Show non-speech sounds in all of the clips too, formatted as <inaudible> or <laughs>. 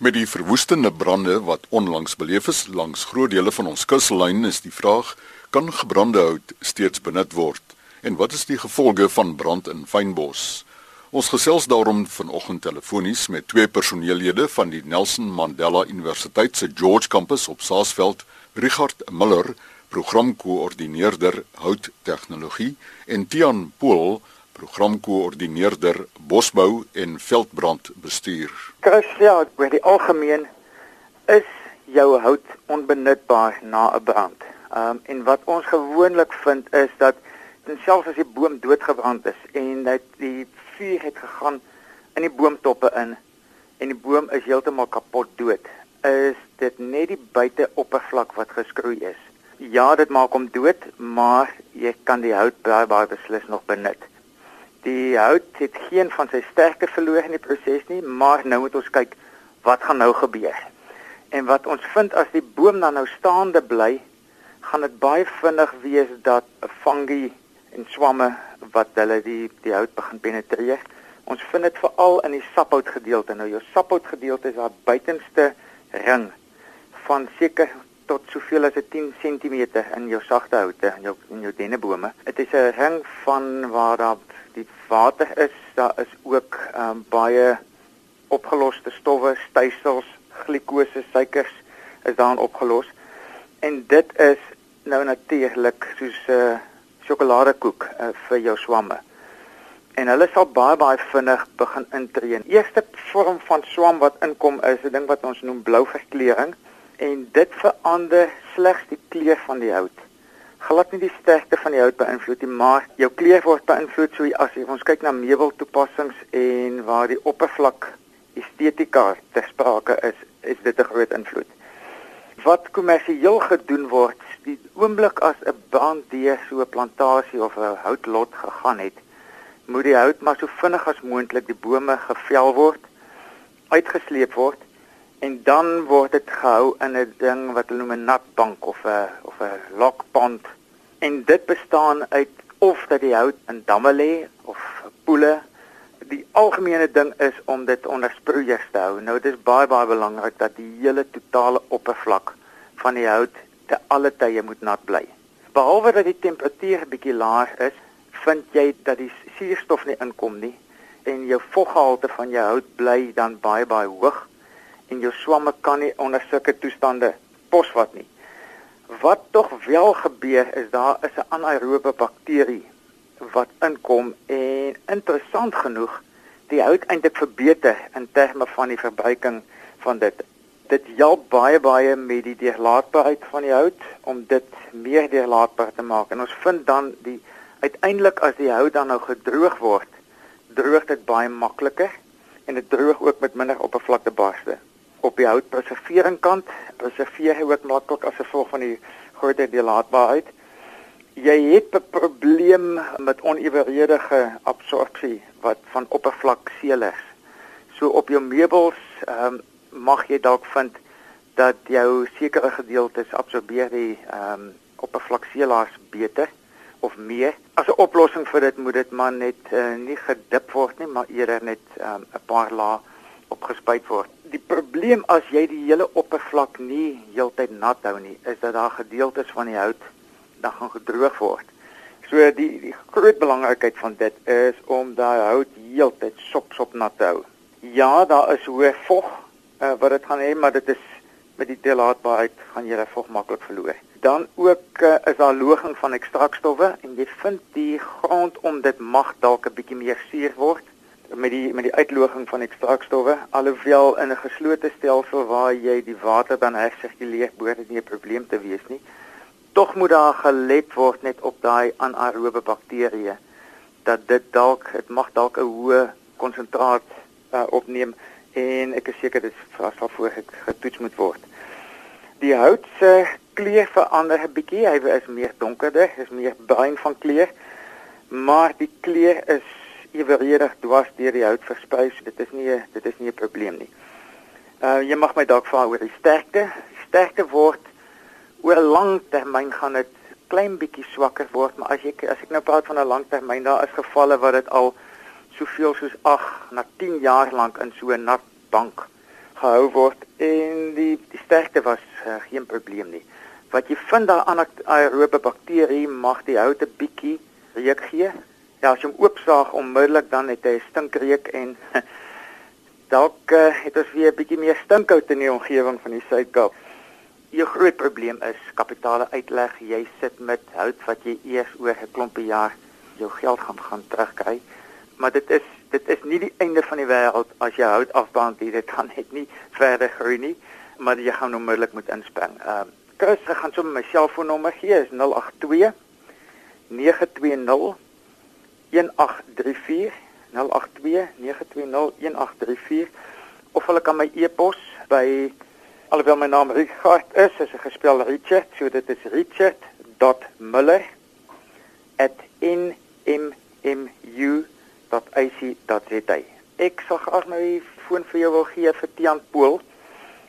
Met die verwoestende brande wat onlangs beleef is langs groot dele van ons kuslyn is die vraag: kan gebrande hout steeds benut word? En wat is die gevolge van brand in fynbos? Ons gesels daarom vanoggend telefonies met twee personeellede van die Nelson Mandela Universiteit se George Campus op Saasveld, Richard Miller, programkoördineerder hout tegnologie en Tian Pool programkoördineerder bosbou en veldbrandbestuur. Chris, ja, oor die algemeen is jou hout onbenutbaar na 'n brand. Ehm um, en wat ons gewoonlik vind is dat selfs as die boom doodgebrand is en dat die vuur het gegaan in die boomtoppe in en die boom is heeltemal kapot dood, is dit net die buiteoppervlak wat geskroei is. Ja, dit maak hom dood, maar jy kan die hout baie baie beslis nog benut. Die hout het geen van sy sterkte verloor in die proses nie, maar nou moet ons kyk wat gaan nou gebeur. En wat ons vind as die boom dan nou staande bly, gaan dit baie vinnig wees dat 'n fungi en swamme wat hulle die die hout begin penetreer. Ons vind dit veral in die saphout gedeelte. Nou jou saphout gedeelte is daar buitenste ring van seker tot soveel as 10 cm in jou sagte houte in jou in jou dennebome. Dit is 'n ring van waar daar die water is, daar is ook um, baie opgeloste stowwe, stysels, glikose, suikers is daarin opgelos. En dit is nou natuurlik soos 'n uh, sjokoladekoek uh, vir jou swamme. En hulle sal baie baie vinnig begin intree. Eerste vorm van swam wat inkom is 'n ding wat ons noem blou verkleuring en dit verander slegs die kleur van die hout glad nie die sterkte van die hout beïnvloed nie, maar jou kleur word beïnvloed so as jy ons kyk na meubeltoepassings en waar die oppervlak estetika ter sprake is, is dit 'n groot invloed. Wat kommersieel gedoen word, die oomblik as 'n brand deur so 'n plantasie of 'n houtlot gegaan het, moet die hout maar so vinnig as moontlik die bome gevel word, uitgesleep word en dan word dit gehou in 'n ding wat hulle noem 'n natbank of 'n of 'n lokpond en dit bestaan uit of dat die hout in damme lê of poele. Die algemene ding is om dit onder sproeiers te hou. Nou dit is baie baie belangrik dat die hele totale oppervlak van die hout te alle tye moet nat bly. Behalwe dat die temperatuur bietjie laag is vind jy dat die suurstof nie inkom nie en jou voggehalte van jou hout bly dan baie baie hoog en jou swamme kan nie onder sulke toestande posvat nie. Wat tog wel gebeur is daar is 'n anaerobe bakterie wat inkom en interessant genoeg die hout eintlik verbeter in terme van die verbruiking van dit. Dit help baie baie met die deurlaatbaarheid van die hout om dit meer deurlaatbaar te maak. En ons vind dan die uiteindelik as die hout dan nou gedroog word, droog dit baie makliker en dit droog ook met minder oppervlaktebarste op die houtpreservering kant preserveer hy ook maklik as gevolg van die groter deurlaatbaarheid. Jy het 'n probleem met oneweredige absorpsie wat van oppervlak seelers. So op jou meubels ehm um, mag jy dalk vind dat jou sekere gedeeltes absorbeer die ehm um, oppervlakseelaars beter of meer. As 'n oplossing vir dit moet dit maar net uh, nie gedip word nie, maar eerder net ehm, 'n um, paar lae opgespuit word die probleem as jy die hele oppervlak nie heeltyd nat hou nie, is dat daar gedeeltes van die hout dan gaan gedroog word. So die die groot belangrikheid van dit is om daai hout heeltyd sop sop nat te hou. Ja, daar is hoë vog uh, wat dit gaan hê, maar dit is met die toelaatbaarheid gaan jy daai vog maklik verloor. Dan ook uh, is daar loging van ekstrakstowwe en jy vind die grond om dit mag dalk 'n bietjie meer suur word met die met die uitloging van ekstrakstowwe alhoewel in 'n geslote stelsel waar jy die water dan hersirkuleer behoort dit nie 'n probleem te wees nie. Tog moet daar gelet word net op daai anaerobe bakterieë dat dit dalk dit mag dalk 'n hoë konsentraat uh, opneem en ek is seker dit sal voor getoets moet word. Die hout se kleur verander 'n bietjie. Hy is meer donkerder is meer bruin van kleur maar die kleur is eweredig dwars deur die hout versprei. Dit is nie dit is nie 'n probleem nie. Uh jy mag my dalk vra oor die sterkte. Sterkte word oor 'n lang termyn gaan dit klein bietjie swakker word, maar as jy as ek nou praat van 'n lang termyn, daar is gevalle wat dit al soveel soos 8 na 10 jaar lank in so 'n nat bank gehou word en die die sterkte was uh, geen probleem nie. Wat jy vind daar aan aerobe bakterie mag die hout 'n bietjie reuk gee. Ja, as jy hom oopsaag onmiddellik dan het hy 'n stinkreuk en <laughs> dalk uh, het ons weer 'n bietjie meer stinkhout in die omgewing van die Suid-Kaap. Jou groot probleem is kapitale uitleg. Jy sit met hout wat jy eers oor 'n klompie jaar jou geld gaan gaan terugkry. Maar dit is dit is nie die einde van die wêreld as jy hout afbrand hier dit kan net nie verder groei nie, maar jy gaan onmiddellik moet inspring. Ehm uh, Chris, ek gaan sommer my selfoonnommer gee, is 082 920 1834 082 920 1834 of hulle kan my e-pos by alhoewel my naam Richard is, is 'n gespelde Richard, so dit is richard.muller@nmmu.ac.za. Ek sal graag my foon vir jou wil gee vir Tiaan Pool,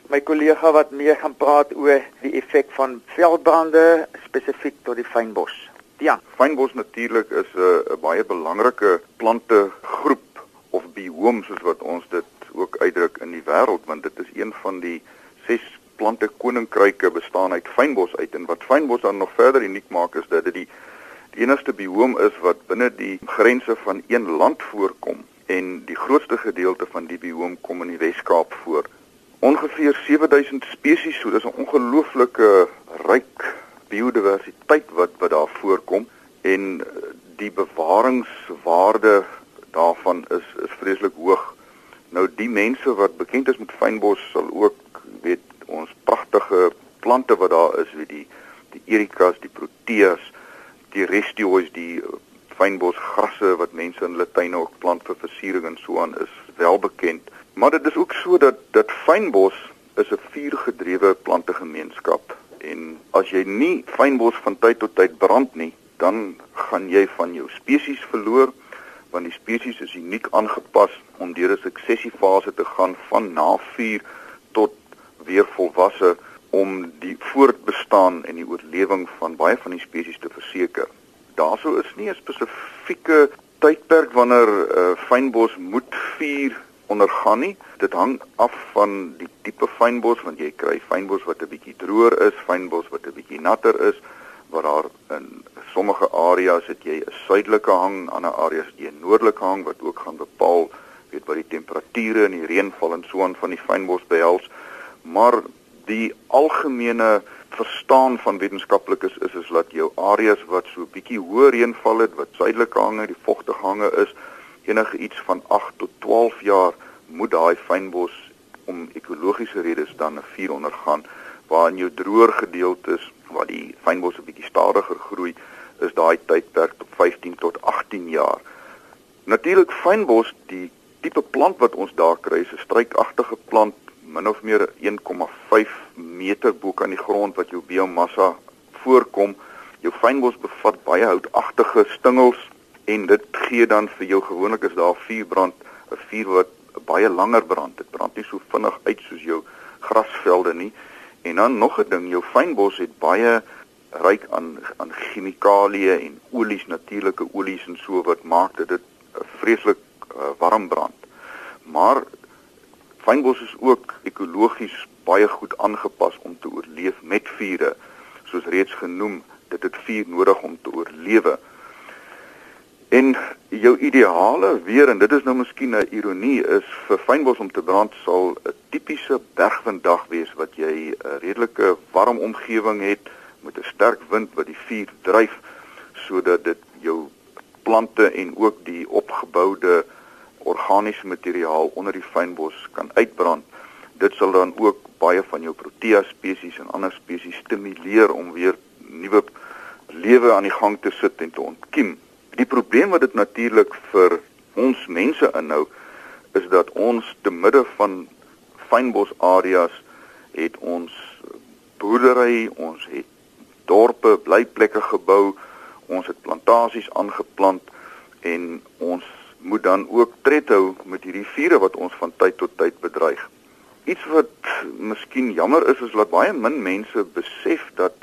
my kollega wat meer gaan praat oor die effek van veldbrande spesifiek tot die fynbos. Tiaan, fynbos natuurlik is 'n uh, baie belangrike plante groep of bioom soos wat ons dit ook uitdruk in die wêreld want dit is een van die ses plante koninkryke bestaan uit fynbos uit. En wat fynbos dan nog verder uniek maak is dat dit die die enigste bioom is wat binne die grense van een land voorkom. En die grootste gedeelte van die bioom kom in die Wes-Kaap voor. Ongeveer 7000 spesies, so dis 'n ongelooflike ryk biodiversiteit wat wat daar voorkom en die bewaringswaarde daarvan is is vreeslik hoog. Nou die mense wat bekend is met fynbos sal ook weet ons pragtige plante wat daar is, weet die die erikas, die proteas, die restioes, die uh, fynbosgrasse wat mense in hulle tuine ook plant vir versiering en so aan is wel bekend. Maar dit is ook so dat dat fynbos is 'n vuurgedrewe plantegemeenskap en as jy nie fynbos van tyd tot tyd brand nie, dan gaan jy van jou spesies verloor want die spesies is uniek aangepas om deur 'n suksessiefase te gaan van na vuur tot weer volwasse om die voortbestaan en die oorlewing van baie van die spesies te verseker. Daarso is nie 'n spesifieke tydperk wanneer uh, fynbos moet vuur ondergaan nie. Dit hang af van die tipe fynbos want jy kry fynbos wat 'n bietjie droër is, fynbos wat 'n bietjie natter is, waar daar in sommige areas het jy 'n suidelike hang, ander areas het jy 'n noordelike hang wat ook gaan bepaal weet wat die temperature en die reënval en so aan van die fynbos behels maar die algemene verstaan van wetenskaplikes is is dat jou areas wat so bietjie hoër reënval het, wat suidelike hange, die vogtige hange is, enige iets van 8 tot 12 jaar moet daai fynbos om ekologiese redes dan 'n vuur ondergaan waar in jou droër gedeeltes waar die fynbos 'n bietjie stadiger groei is daai tydperk tot 15 tot 18 jaar. Natuurlik fynbos die tipe plant wat ons daar kry is 'n struikagtige plant min of meer 1,5 meter bo kan die grond wat jou biomassa voorkom. Jou fynbos bevat baie houtagtige stingels en dit gee dan vir jou gewoonlik is daar vuurbrand, 'n vuur wat baie langer brand. Dit brand nie so vinnig uit soos jou grasvelde nie. En dan nog 'n ding, jou fynbos het baie ryk aan aan chemikalieë en olies, natuurlike olies en so wat maak dit 'n vreeslik uh, warm brand. Maar Fynbos is ook ekologies baie goed aangepas om te oorleef met vure. Soos reeds genoem, dit het vuur nodig om te oorlewe. En jou ideale weer en dit is nou miskien 'n ironie is vir fynbos om te brand sal 'n tipiese bergwinddag wees wat jy 'n redelike warm omgewing het met 'n sterk wind wat die vuur dryf sodat dit jou plante en ook die opgeboude organiese materiaal onder die fynbos kan uitbrand. Dit sal dan ook baie van jou protea spesies en ander spesies stimuleer om weer nuwe lewe aan die gang te sit en te ontkiem. Probleem wat dit natuurlik vir ons mense inhou is dat ons te midde van fynbos areas het ons boerdery, ons het dorpe, blyplekke gebou, ons het plantasies aangeplant en ons moet dan ook tred hou met hierdie vure wat ons van tyd tot tyd bedreig. Iets wat miskien jammer is is dat baie min mense besef dat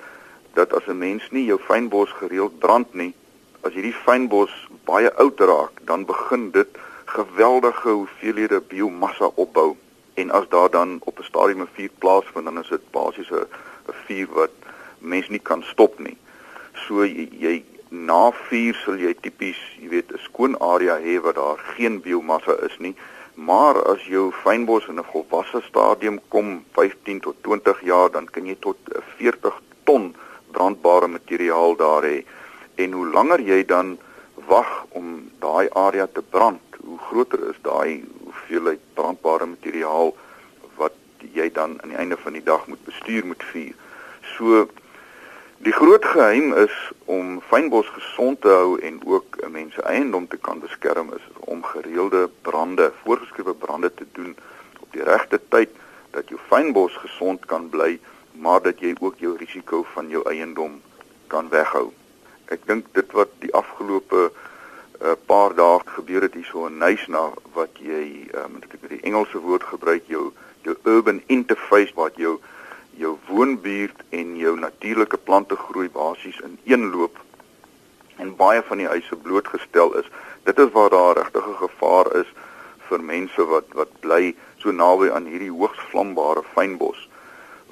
dat as 'n mens nie jou fynbos gereeld brand nie, as hierdie fynbos baie oud raak, dan begin dit geweldige hoeveelhede biomassa opbou En as daar dan op 'n stadium 'n vuur plaasvind, dan is dit basies 'n 'n vuur wat mens nie kan stop nie. So jy, jy na vuur sal jy tipies, jy weet, 'n skoon area hê waar daar geen biomassa is nie. Maar as jou fynbos in 'n volwasse stadium kom, 15 tot 20 jaar, dan kan jy tot 40 ton brandbare materiaal daar hê. En hoe langer jy dan wag om daai area te brand, hoe groter is daai hoeveelheid brandbare materiaal wat jy dan aan die einde van die dag moet bestuur met vuur. So die groot geheim is om fynbos gesond te hou en ook 'n mens se eiendom te kan beskerm is om gereelde brande, voorgeskrewe brande te doen op die regte tyd dat jou fynbos gesond kan bly, maar dat jy ook jou risiko van jou eiendom kan weghou. Ek dink dit wat die afgelope uh, paar dae gebeur het hierso in Nysna wat jy um, ek het die Engelse woord gebruik jou jou urban interface wat jou jou woonbuurt en jou natuurlike plante groei basies in een loop en baie van die huise blootgestel is. Dit is waar daar regtig 'n gevaar is vir mense wat wat bly so naby aan hierdie hoogs vlambare fynbos.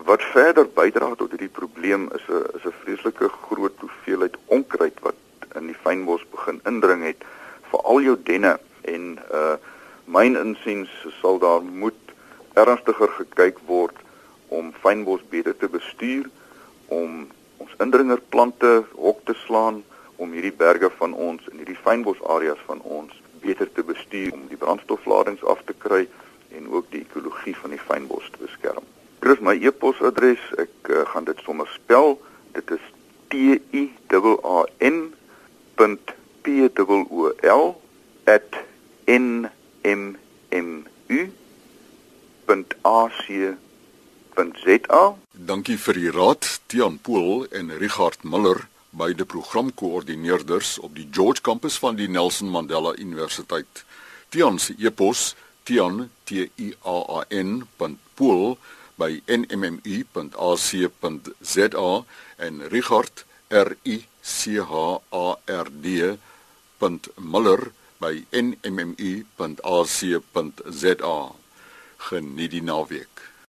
Wat verder bydra tot hierdie probleem is 'n is 'n vreeslike groot hoeveelheid onkruid wat in die fynbos begin indring het vir al jou denne en uh myn insiens sal daar moet ernstiger gekyk word om fynbos beter te bestuur om ons indringerplante hok te slaan om hierdie berge van ons en hierdie fynbos areas van ons beter te bestuur om die brandstofladings af te kry en ook die ekologie van die fynbos te beskerm. Chris my e-posadres, ek uh, gaan dit sommer spel. Dit is T I A N P O L @n m m u www.ac.za. Dankie vir die raad, Tian Pool en Richard Miller, beide programkoördineerders op die George kampus van die Nelson Mandela Universiteit. Tian se e-pos tian t i a a n .pool by nmmu.ac.za en Richard r i c h a r d .miller by nmmu.ac.za geniet die naweek